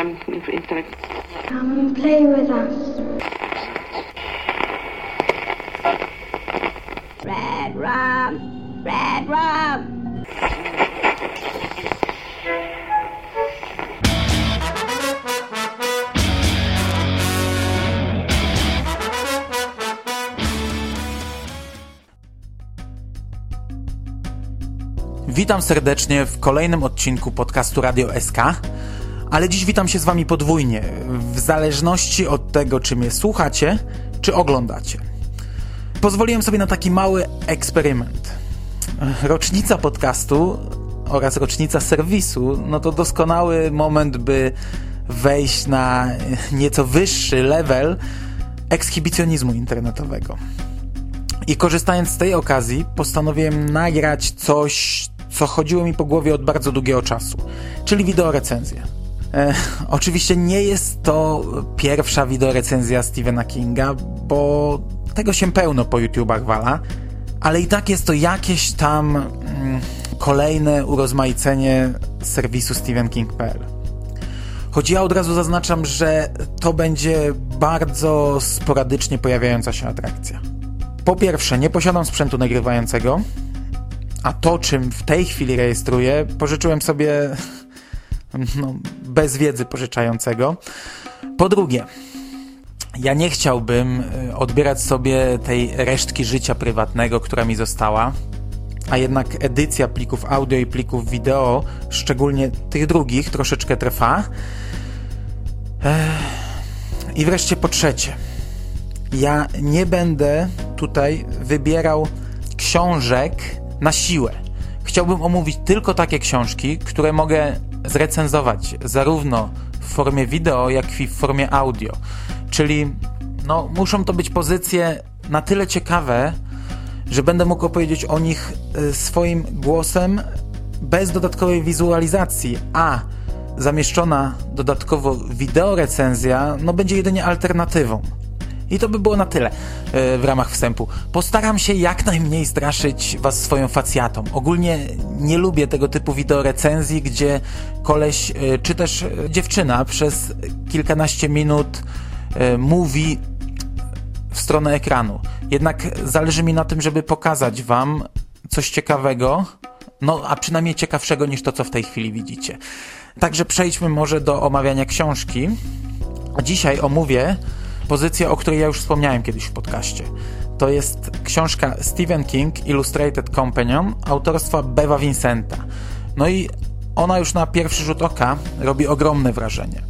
um. Come and play with us. Red rum, red rum. Witam serdecznie w kolejnym odcinku podcastu Radio SK, ale dziś witam się z Wami podwójnie, w zależności od tego, czy mnie słuchacie, czy oglądacie. Pozwoliłem sobie na taki mały eksperyment. Rocznica podcastu oraz rocznica serwisu, no to doskonały moment, by wejść na nieco wyższy level ekshibicjonizmu internetowego. I korzystając z tej okazji, postanowiłem nagrać coś, co chodziło mi po głowie od bardzo długiego czasu, czyli wideorecenzja. E, oczywiście nie jest to pierwsza wideorecenzja Stephena Kinga, bo tego się pełno po YouTubach wala, ale i tak jest to jakieś tam mm, kolejne urozmaicenie serwisu stephenking.pl. Choć ja od razu zaznaczam, że to będzie bardzo sporadycznie pojawiająca się atrakcja. Po pierwsze, nie posiadam sprzętu nagrywającego, a to, czym w tej chwili rejestruję, pożyczyłem sobie no, bez wiedzy pożyczającego. Po drugie, ja nie chciałbym y, odbierać sobie tej resztki życia prywatnego, która mi została, a jednak edycja plików audio i plików wideo, szczególnie tych drugich, troszeczkę trwa. I wreszcie po trzecie, ja nie będę tutaj wybierał książek na siłę. Chciałbym omówić tylko takie książki, które mogę zrecenzować zarówno w formie wideo, jak i w formie audio. Czyli no, muszą to być pozycje na tyle ciekawe, że będę mógł opowiedzieć o nich y, swoim głosem bez dodatkowej wizualizacji, a zamieszczona dodatkowo wideorecenzja no, będzie jedynie alternatywą. I to by było na tyle e, w ramach wstępu. Postaram się jak najmniej straszyć was swoją facjatą. Ogólnie nie lubię tego typu wideorecenzji, gdzie koleś, e, czy też e, dziewczyna przez kilkanaście minut mówi w stronę ekranu. Jednak zależy mi na tym, żeby pokazać wam coś ciekawego, no a przynajmniej ciekawszego niż to, co w tej chwili widzicie. Także przejdźmy może do omawiania książki. Dzisiaj omówię pozycję, o której ja już wspomniałem kiedyś w podcaście. To jest książka Stephen King Illustrated Companion autorstwa Beva Vincenta. No i ona już na pierwszy rzut oka robi ogromne wrażenie.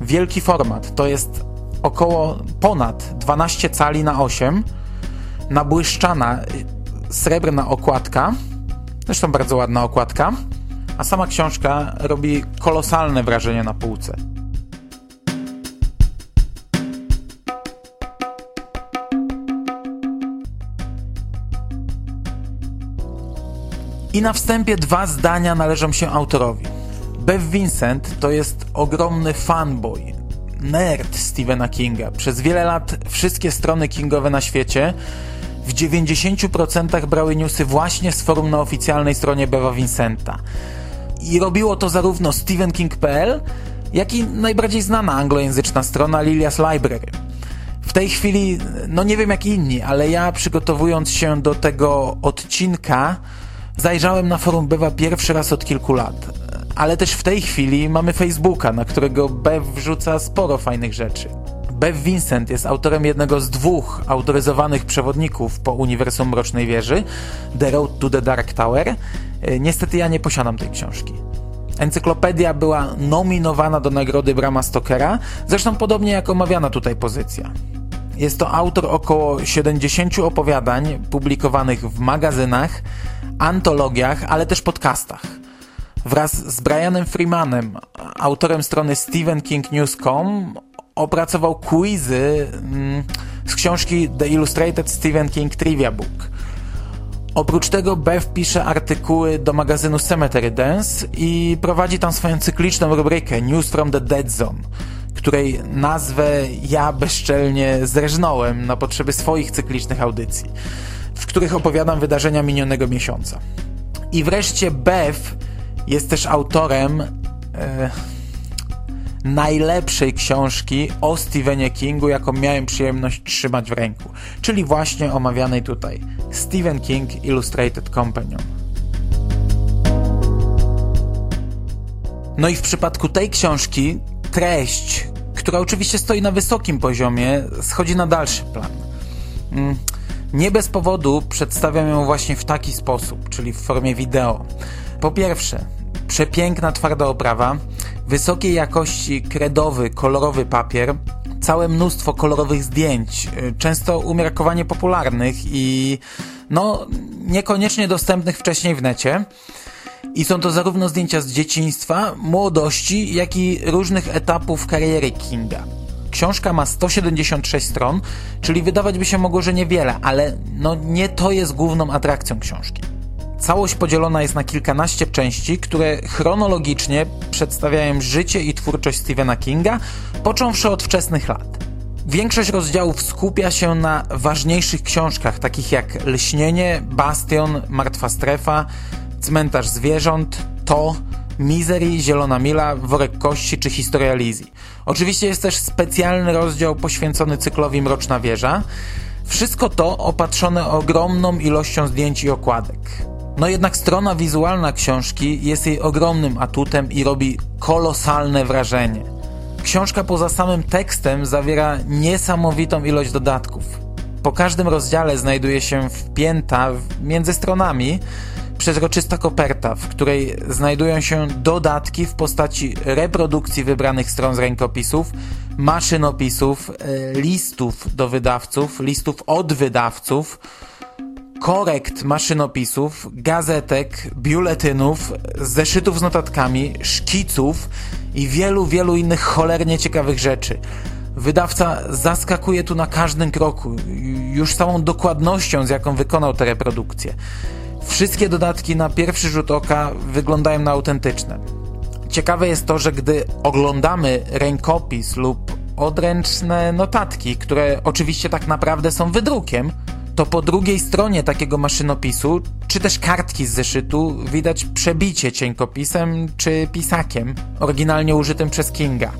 Wielki format to jest około ponad 12 cali na 8, nabłyszczana srebrna okładka, zresztą bardzo ładna okładka, a sama książka robi kolosalne wrażenie na półce. I na wstępie dwa zdania należą się autorowi. Bev Vincent to jest ogromny fanboy, nerd Stephena Kinga. Przez wiele lat wszystkie strony kingowe na świecie w 90% brały newsy właśnie z forum na oficjalnej stronie Beva Vincenta. I robiło to zarówno stephenking.pl, jak i najbardziej znana anglojęzyczna strona Lilia's Library. W tej chwili, no nie wiem jak inni, ale ja przygotowując się do tego odcinka, Zajrzałem na forum Bewa pierwszy raz od kilku lat, ale też w tej chwili mamy Facebooka, na którego Bev wrzuca sporo fajnych rzeczy. Bev Vincent jest autorem jednego z dwóch autoryzowanych przewodników po Uniwersum Mrocznej Wieży, The Road to the Dark Tower. E, niestety ja nie posiadam tej książki. Encyklopedia była nominowana do nagrody Brama Stokera, zresztą podobnie jak omawiana tutaj pozycja. Jest to autor około 70 opowiadań publikowanych w magazynach, antologiach, ale też podcastach. Wraz z Brianem Freemanem, autorem strony StephenKingNews.com, opracował quizy mm, z książki The Illustrated Stephen King Trivia Book. Oprócz tego Bev pisze artykuły do magazynu Cemetery Dance i prowadzi tam swoją cykliczną rubrykę News from the Dead Zone, której nazwę ja bezczelnie zreżnąłem na potrzeby swoich cyklicznych audycji w których opowiadam wydarzenia minionego miesiąca. I wreszcie Bev jest też autorem e, najlepszej książki o Stephenie Kingu, jaką miałem przyjemność trzymać w ręku, czyli właśnie omawianej tutaj Stephen King Illustrated Companion. No i w przypadku tej książki treść, która oczywiście stoi na wysokim poziomie, schodzi na dalszy plan. Mm, nie bez powodu przedstawiam ją właśnie w taki sposób, czyli w formie wideo. Po pierwsze, przepiękna twarda oprawa, wysokiej jakości kredowy, kolorowy papier, całe mnóstwo kolorowych zdjęć, y, często umiarkowanie popularnych i no niekoniecznie dostępnych wcześniej w necie. I są to zarówno zdjęcia z dzieciństwa, młodości, jak i różnych etapów kariery Kinga. Książka ma 176 stron, czyli wydawać by się mogło, że niewiele, ale no nie to jest główną atrakcją książki. Całość podzielona jest na kilkanaście części, które chronologicznie przedstawiają życie i twórczość Stephena Kinga, począwszy od wczesnych lat. Większość rozdziałów skupia się na ważniejszych książkach, takich jak Lśnienie, Bastion, Martwa Strefa, Cmentarz Zwierząt, To, Misery, Zielona Mila, Worek Kości czy Historia Lizji. Oczywiście jest też specjalny rozdział poświęcony cyklowi Mroczna Wieża. Wszystko to opatrzone ogromną ilością zdjęć i okładek. No jednak strona wizualna książki jest jej ogromnym atutem i robi kolosalne wrażenie. Książka poza samym tekstem zawiera niesamowitą ilość dodatków. Po każdym rozdziale znajduje się wpięta między stronami przezroczysta koperta, w której znajdują się dodatki w postaci reprodukcji wybranych stron z rękopisów, maszynopisów, e, listów do wydawców, listów od wydawców, korekt maszynopisów, gazetek, biuletynów, zeszytów z notatkami, szkiców i wielu, wielu innych cholernie ciekawych rzeczy. Wydawca zaskakuje tu na każdym kroku, już samą dokładnością, z jaką wykonał tę reprodukcję. Wszystkie dodatki na pierwszy rzut oka wyglądają na autentyczne. Ciekawe jest to, że gdy oglądamy rękopis lub odręczne notatki, które oczywiście tak naprawdę są wydrukiem, to po drugiej stronie takiego maszynopisu, czy też kartki z zeszytu, widać przebicie cienkopisem czy pisakiem, oryginalnie użytym przez Kinga.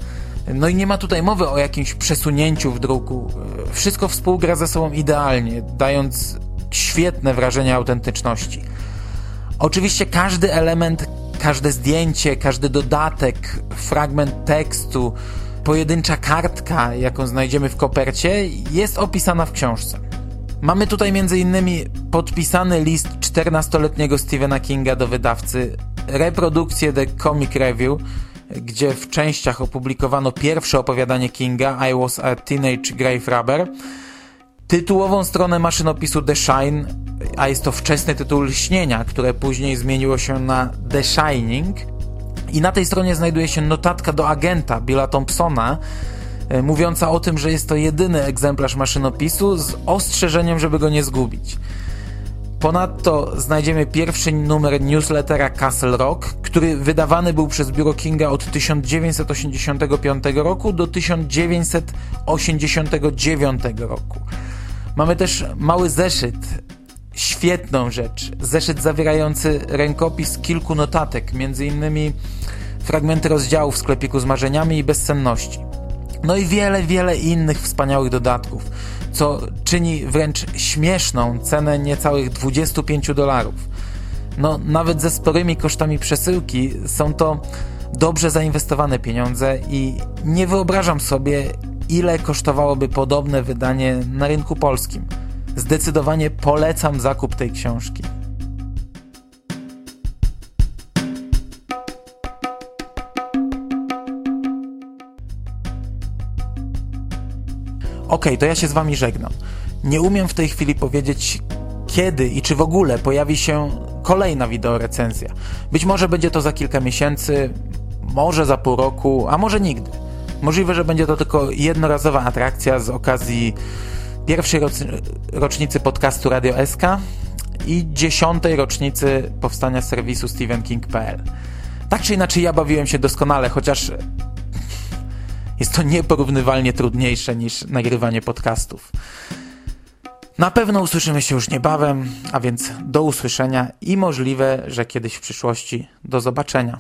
No i nie ma tutaj mowy o jakimś przesunięciu w druku. Wszystko współgra ze sobą idealnie, dając świetne wrażenie autentyczności. Oczywiście każdy element, każde zdjęcie, każdy dodatek, fragment tekstu, pojedyncza kartka, jaką znajdziemy w kopercie, jest opisana w książce. Mamy tutaj m.in. podpisany list 14-letniego Stephena Kinga do wydawcy, reprodukcję The Comic Review, gdzie w częściach opublikowano pierwsze opowiadanie Kinga I Was a Teenage Grave Robber, tytułową stronę maszynopisu The Shine, a jest to wczesny tytuł Lśnienia, które później zmieniło się na The Shining. I na tej stronie znajduje się notatka do agenta Billa Thompsona, e, mówiąca o tym, że jest to jedyny egzemplarz maszynopisu z ostrzeżeniem, żeby go nie zgubić. Ponadto znajdziemy pierwszy numer newslettera Castle Rock, który wydawany był przez biuro Kinga od 1985 roku do 1989 roku. Mamy też mały zeszyt, świetną rzecz. Zeszyt zawierający rękopis kilku notatek, między innymi fragmenty rozdziałów w sklepiku z marzeniami i bezsenności. No i wiele, wiele innych wspaniałych dodatków, co czyni wręcz śmieszną cenę niecałych 25 dolarów. No, nawet ze sporymi kosztami przesyłki są to dobrze zainwestowane pieniądze i nie wyobrażam sobie, ile kosztowałoby podobne wydanie na rynku polskim. Zdecydowanie polecam zakup tej książki. Ok, to ja się z Wami żegnam. Nie umiem w tej chwili powiedzieć, kiedy i czy w ogóle pojawi się kolejna wideorecenzja. Być może będzie to za kilka miesięcy, może za pół roku, a może nigdy. Możliwe, że będzie to tylko jednorazowa atrakcja z okazji pierwszej rocznicy podcastu Radio SK i dziesiątej rocznicy powstania serwisu StephenKing.pl. Tak czy inaczej, ja bawiłem się doskonale, chociaż jest to nieporównywalnie trudniejsze niż nagrywanie podcastów. Na pewno usłyszymy się już niebawem, a więc do usłyszenia i możliwe, że kiedyś w przyszłości do zobaczenia.